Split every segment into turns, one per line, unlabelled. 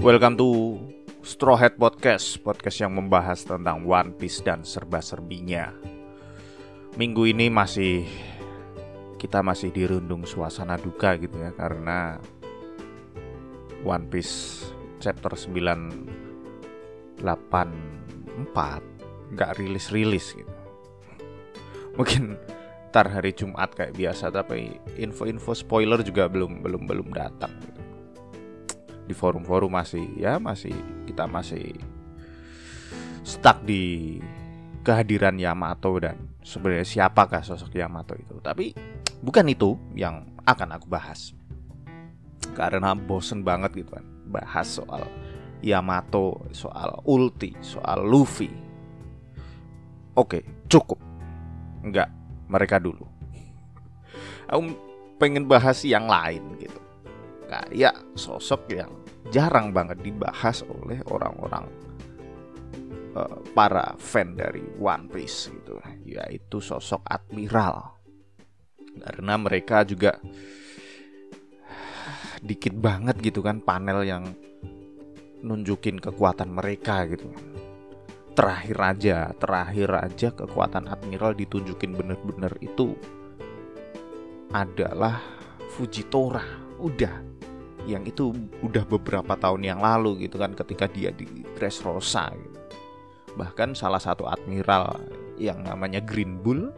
Welcome to Straw Hat Podcast, podcast yang membahas tentang One Piece dan serba-serbinya. Minggu ini masih kita masih dirundung suasana duka gitu ya karena One Piece chapter 984 nggak rilis-rilis gitu. Mungkin ntar hari Jumat kayak biasa tapi info-info spoiler juga belum belum belum datang. Di forum-forum masih ya masih kita masih stuck di kehadiran Yamato dan sebenarnya siapakah sosok Yamato itu. Tapi bukan itu yang akan aku bahas. Karena bosen banget gitu kan bahas soal Yamato, soal Ulti, soal Luffy. Oke, cukup. Enggak, mereka dulu. Aku pengen bahas yang lain gitu. Kayak sosok yang jarang banget dibahas oleh orang-orang uh, para fan dari One Piece gitu, yaitu sosok Admiral. Karena mereka juga dikit banget gitu kan panel yang nunjukin kekuatan mereka gitu. Terakhir aja terakhir aja kekuatan admiral ditunjukin bener-bener itu adalah Fujitora. Udah yang itu udah beberapa tahun yang lalu gitu kan ketika dia di Dressrosa gitu. bahkan salah satu admiral yang namanya Green Bull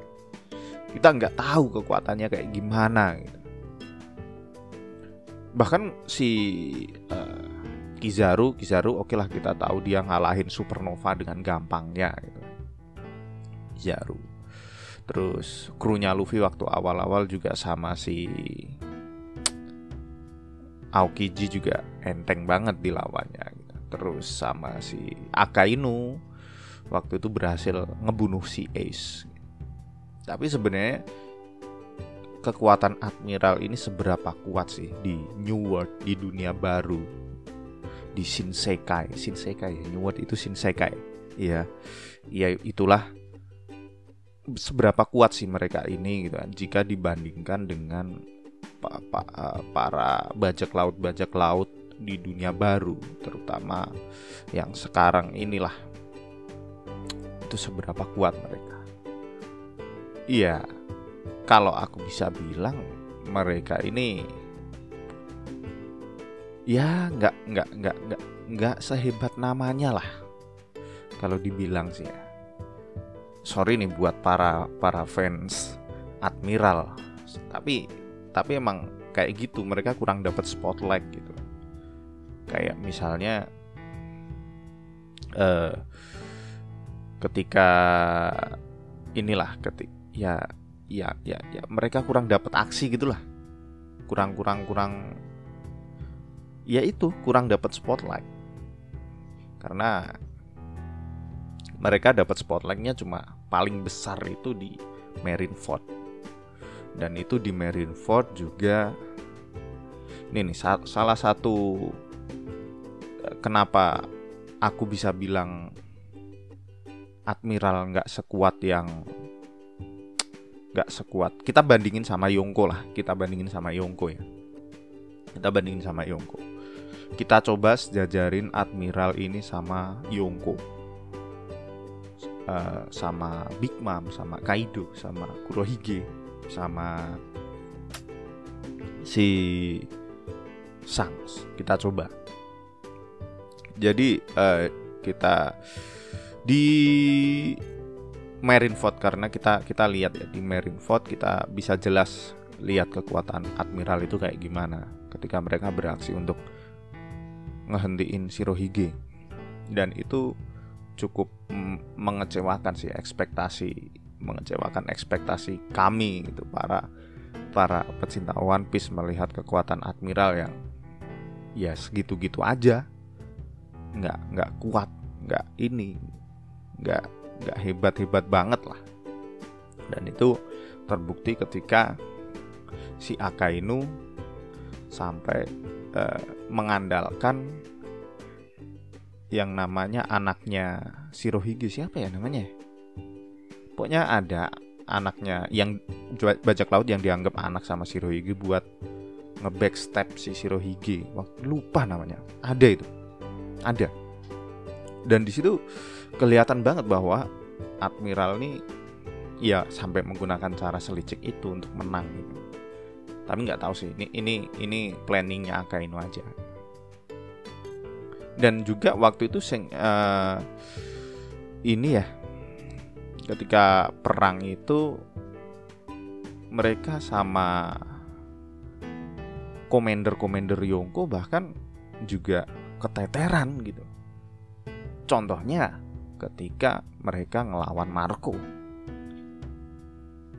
kita nggak tahu kekuatannya kayak gimana gitu bahkan si uh, Kizaru Kizaru oke lah kita tahu dia ngalahin Supernova dengan gampangnya gitu. Kizaru terus krunya Luffy waktu awal-awal juga sama si Aokiji juga enteng banget dilawannya gitu. terus sama si Akainu waktu itu berhasil ngebunuh si Ace. Tapi sebenarnya kekuatan Admiral ini seberapa kuat sih di New World di dunia baru? Di Shinsekai. Shinsekai ya New World itu Shinsekai. Ya ya itulah seberapa kuat sih mereka ini gitu kan. Jika dibandingkan dengan pa, pa, para bajak laut bajak laut di dunia baru terutama yang sekarang inilah. Itu seberapa kuat mereka. Iya kalau aku bisa bilang mereka ini ya nggak nggak nggak nggak nggak sehebat namanya lah. Kalau dibilang sih ya. Sorry nih buat para para fans Admiral. Tapi tapi emang kayak gitu mereka kurang dapat spotlight gitu. Kayak misalnya uh, ketika inilah ketik ya ya ya ya mereka kurang dapat aksi gitulah. Kurang kurang kurang ya itu kurang dapat spotlight. Karena mereka dapat spotlightnya cuma paling besar itu di Marineford dan itu di Marineford juga. Ini nih salah satu eh, kenapa aku bisa bilang Admiral nggak sekuat yang nggak sekuat. Kita bandingin sama Yongko lah. Kita bandingin sama Yongko ya. Kita bandingin sama Yongko. Kita coba sejajarin Admiral ini sama Yonko uh, sama Big Mom sama Kaido sama Kurohige sama si Sangs kita coba. Jadi uh, kita di Marineford karena kita kita lihat ya di Marineford kita bisa jelas lihat kekuatan Admiral itu kayak gimana ketika mereka beraksi untuk ngehentiin Shirohige. Dan itu cukup mengecewakan sih ekspektasi mengecewakan ekspektasi kami gitu para para pecinta One Piece melihat kekuatan Admiral yang ya segitu-gitu aja. Nggak nggak kuat nggak ini nggak nggak hebat-hebat banget lah. Dan itu terbukti ketika si Akainu sampai uh, mengandalkan yang namanya anaknya Shirohige. Siapa ya namanya? Pokoknya ada anaknya yang bajak laut yang dianggap anak sama Shirohige buat ngebackstep si Shirohige. Waktu lupa namanya. Ada itu. ada dan di situ kelihatan banget bahwa admiral ini ya sampai menggunakan cara selicik itu untuk menang gitu. Tapi nggak tahu sih ini ini ini planningnya Akainu aja. Dan juga waktu itu sing uh, ini ya ketika perang itu mereka sama komander-komander Yonko bahkan juga keteteran gitu. Contohnya ketika mereka ngelawan Marco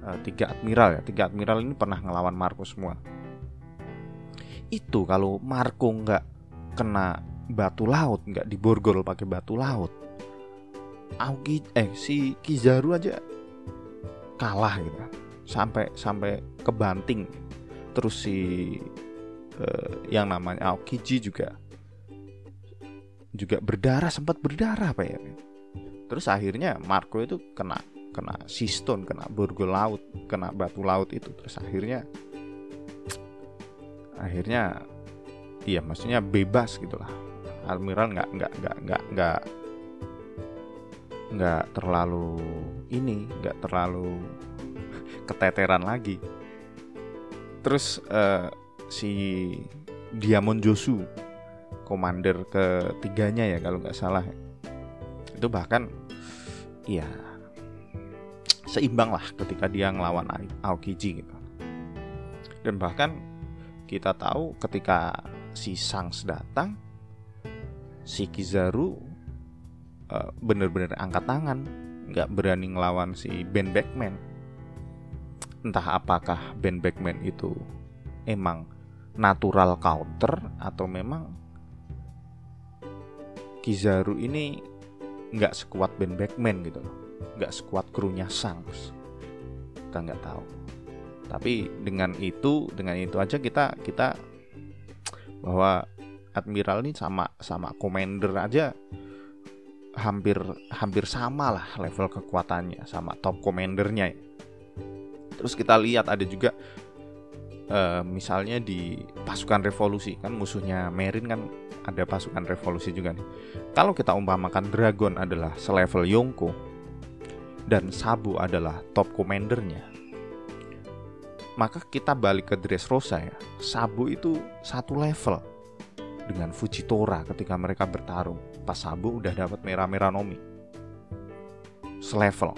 uh, tiga admiral ya tiga admiral ini pernah ngelawan Marco semua itu kalau Marco nggak kena batu laut nggak diborgol pakai batu laut Aoki eh si Kizaru aja kalah gitu. Sampai sampai kebanting. Terus si uh, yang namanya Aokiji juga juga berdarah sempat berdarah apa ya. Terus akhirnya Marco itu kena kena siston kena borgol laut kena batu laut itu. Terus akhirnya akhirnya iya maksudnya bebas gitulah. Admiral nggak nggak nggak nggak nggak nggak terlalu ini nggak terlalu keteteran lagi terus uh, si Diamond Josu komander ketiganya ya kalau nggak salah itu bahkan ya seimbang lah ketika dia ngelawan Aokiji gitu. Dan bahkan kita tahu ketika si Sangs datang, si Kizaru uh, bener-bener angkat tangan, nggak berani ngelawan si Ben Backman. Entah apakah Ben Backman itu emang natural counter atau memang Kizaru ini nggak sekuat Ben Backman gitu loh nggak sekuat krunya Sangs kita nggak tahu tapi dengan itu dengan itu aja kita kita bahwa admiral ini sama sama commander aja hampir hampir sama lah level kekuatannya sama top commandernya terus kita lihat ada juga uh, misalnya di pasukan revolusi kan musuhnya Merin kan ada pasukan revolusi juga nih kalau kita umpamakan Dragon adalah selevel Yonko dan Sabu adalah top commandernya, maka kita balik ke Dressrosa ya. Sabu itu satu level dengan Fujitora ketika mereka bertarung. Pas Sabu udah dapat merah-merah Nomi. Selevel.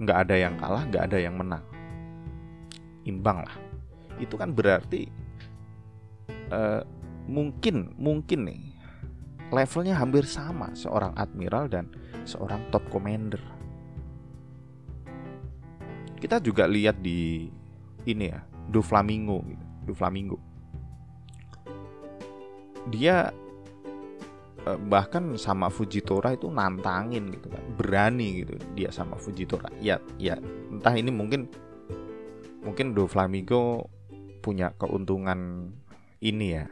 Nggak ada yang kalah, nggak ada yang menang. Imbang lah. Itu kan berarti uh, mungkin mungkin nih levelnya hampir sama seorang admiral dan seorang top commander. Kita juga lihat di ini ya, Do Flamingo gitu. Do Flamingo. Dia bahkan sama Fujitora itu nantangin gitu kan, berani gitu dia sama Fujitora. Ya, ya entah ini mungkin mungkin Do Flamingo punya keuntungan ini ya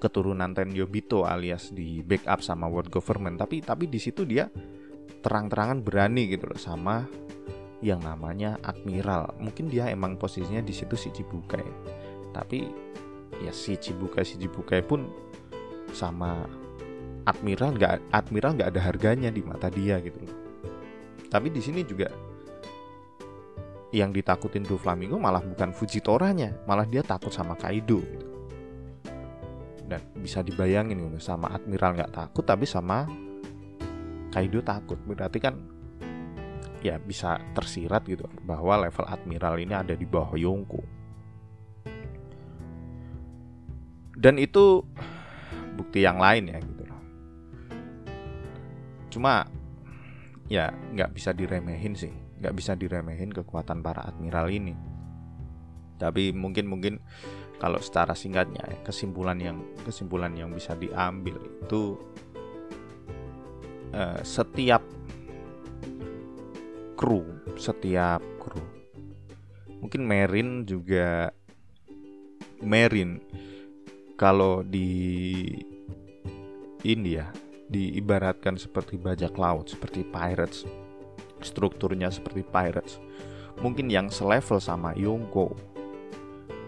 keturunan Tenyobito alias di backup sama world government. Tapi tapi di situ dia terang-terangan berani gitu loh sama yang namanya admiral. Mungkin dia emang posisinya di situ si Cibukai tapi ya si Cibukai si Cibukai pun sama admiral nggak admiral nggak ada harganya di mata dia gitu loh. Tapi di sini juga yang ditakutin Do Flamingo malah bukan Fujitoranya malah dia takut sama Kaido gitu. Dan bisa dibayangin gitu sama admiral nggak takut tapi sama Kaido takut. Berarti kan ya bisa tersirat gitu bahwa level admiral ini ada di bawah Yonko dan itu bukti yang lain ya gitu cuma ya nggak bisa diremehin sih. Nggak bisa diremehin kekuatan para admiral ini. Tapi mungkin mungkin kalau secara singkatnya ya, kesimpulan yang kesimpulan yang bisa diambil itu uh, setiap kru setiap kru. Mungkin Merin juga Merin kalau di India diibaratkan seperti bajak laut seperti pirates strukturnya seperti pirates. Mungkin yang selevel sama Yonko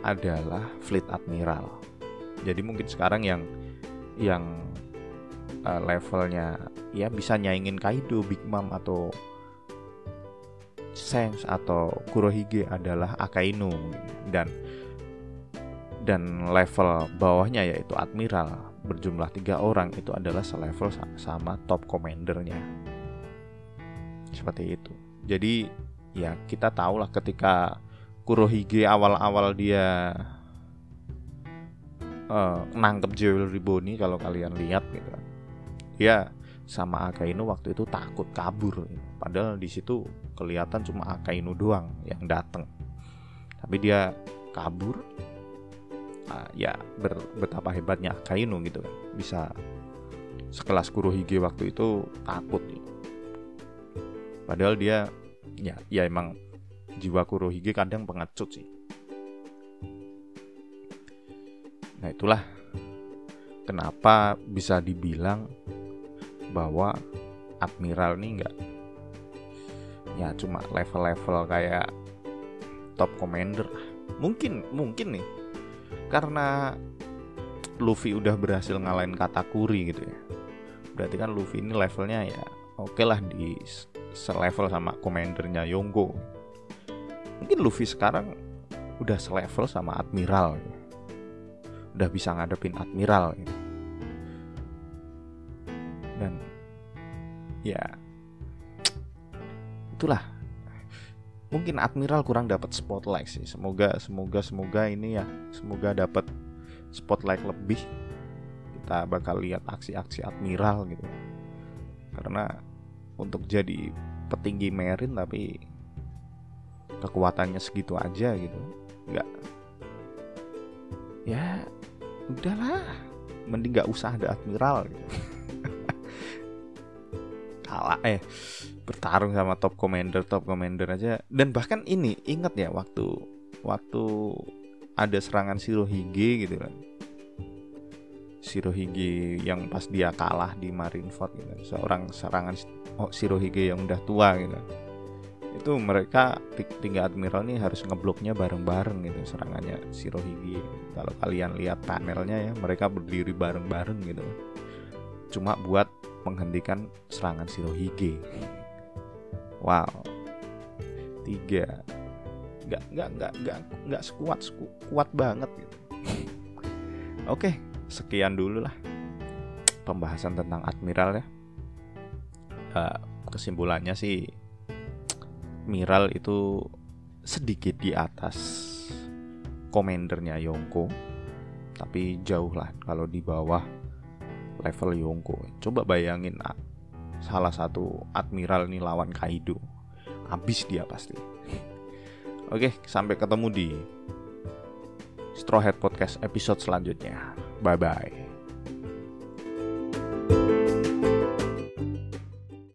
adalah Fleet Admiral. Jadi mungkin sekarang yang yang uh, levelnya ya bisa nyaingin Kaido, Big Mom atau Sengs atau Kurohige adalah Akainu. Dan dan level bawahnya yaitu Admiral berjumlah tiga orang itu adalah selevel sama top commandernya. Seperti itu. Jadi ya kita tahu lah ketika Kurohige awal-awal dia uh, nangkep Jewelry Bonnie kalau kalian lihat gitu. Ya sama Akainu waktu itu takut kabur. Padahal di situ kelihatan cuma Akainu doang yang datang tapi dia kabur ya ber, betapa hebatnya Akainu gitu kan. Bisa sekelas Kurohige waktu itu takut padahal dia ya ya emang jiwa Kurohige kadang pengecut sih. Nah itulah kenapa bisa dibilang bahwa admiral nih nggak ya cuma level-level kayak top commander mungkin mungkin nih karena Luffy udah berhasil ngalahin Katakuri gitu ya berarti kan Luffy ini levelnya ya oke okay lah di selevel sama komandernya Yongo mungkin Luffy sekarang udah selevel sama Admiral gitu. udah bisa ngadepin Admiral gitu. dan ya itulah mungkin Admiral kurang dapat spotlight sih. Semoga semoga semoga ini ya semoga dapat spotlight lebih. Kita bakal lihat aksi-aksi Admiral gitu. Karena untuk jadi petinggi Marine tapi kekuatannya segitu aja gitu. Enggak ya udahlah mending nggak usah ada admiral gitu. kalah eh bertarung sama top commander top commander aja. Dan bahkan ini ingat ya waktu waktu ada serangan Shirohige gitu kan. Shirohige yang pas dia kalah di Marineford gitu seorang serangan oh, Shirohige yang udah tua gitu. Itu mereka tinggal admiral nih harus ngebloknya bareng-bareng gitu serangannya Shirohige. Kalau kalian lihat panelnya ya mereka berdiri bareng-bareng gitu cuma buat menghentikan serangan Shirohige. Wow. Tiga. Nggak nggak nggak nggak nggak sekuat kuat banget gitu. Oke sekian dulu lah pembahasan tentang admiral ya. Uh, kesimpulannya sih Miral itu sedikit di atas komendernya Yongko tapi jauh lah kalau di bawah level Yongko. Coba bayangin salah satu admiral ini lawan Kaido. Habis dia pasti. Oke sampai ketemu di Straw Hat Podcast episode selanjutnya. Bye bye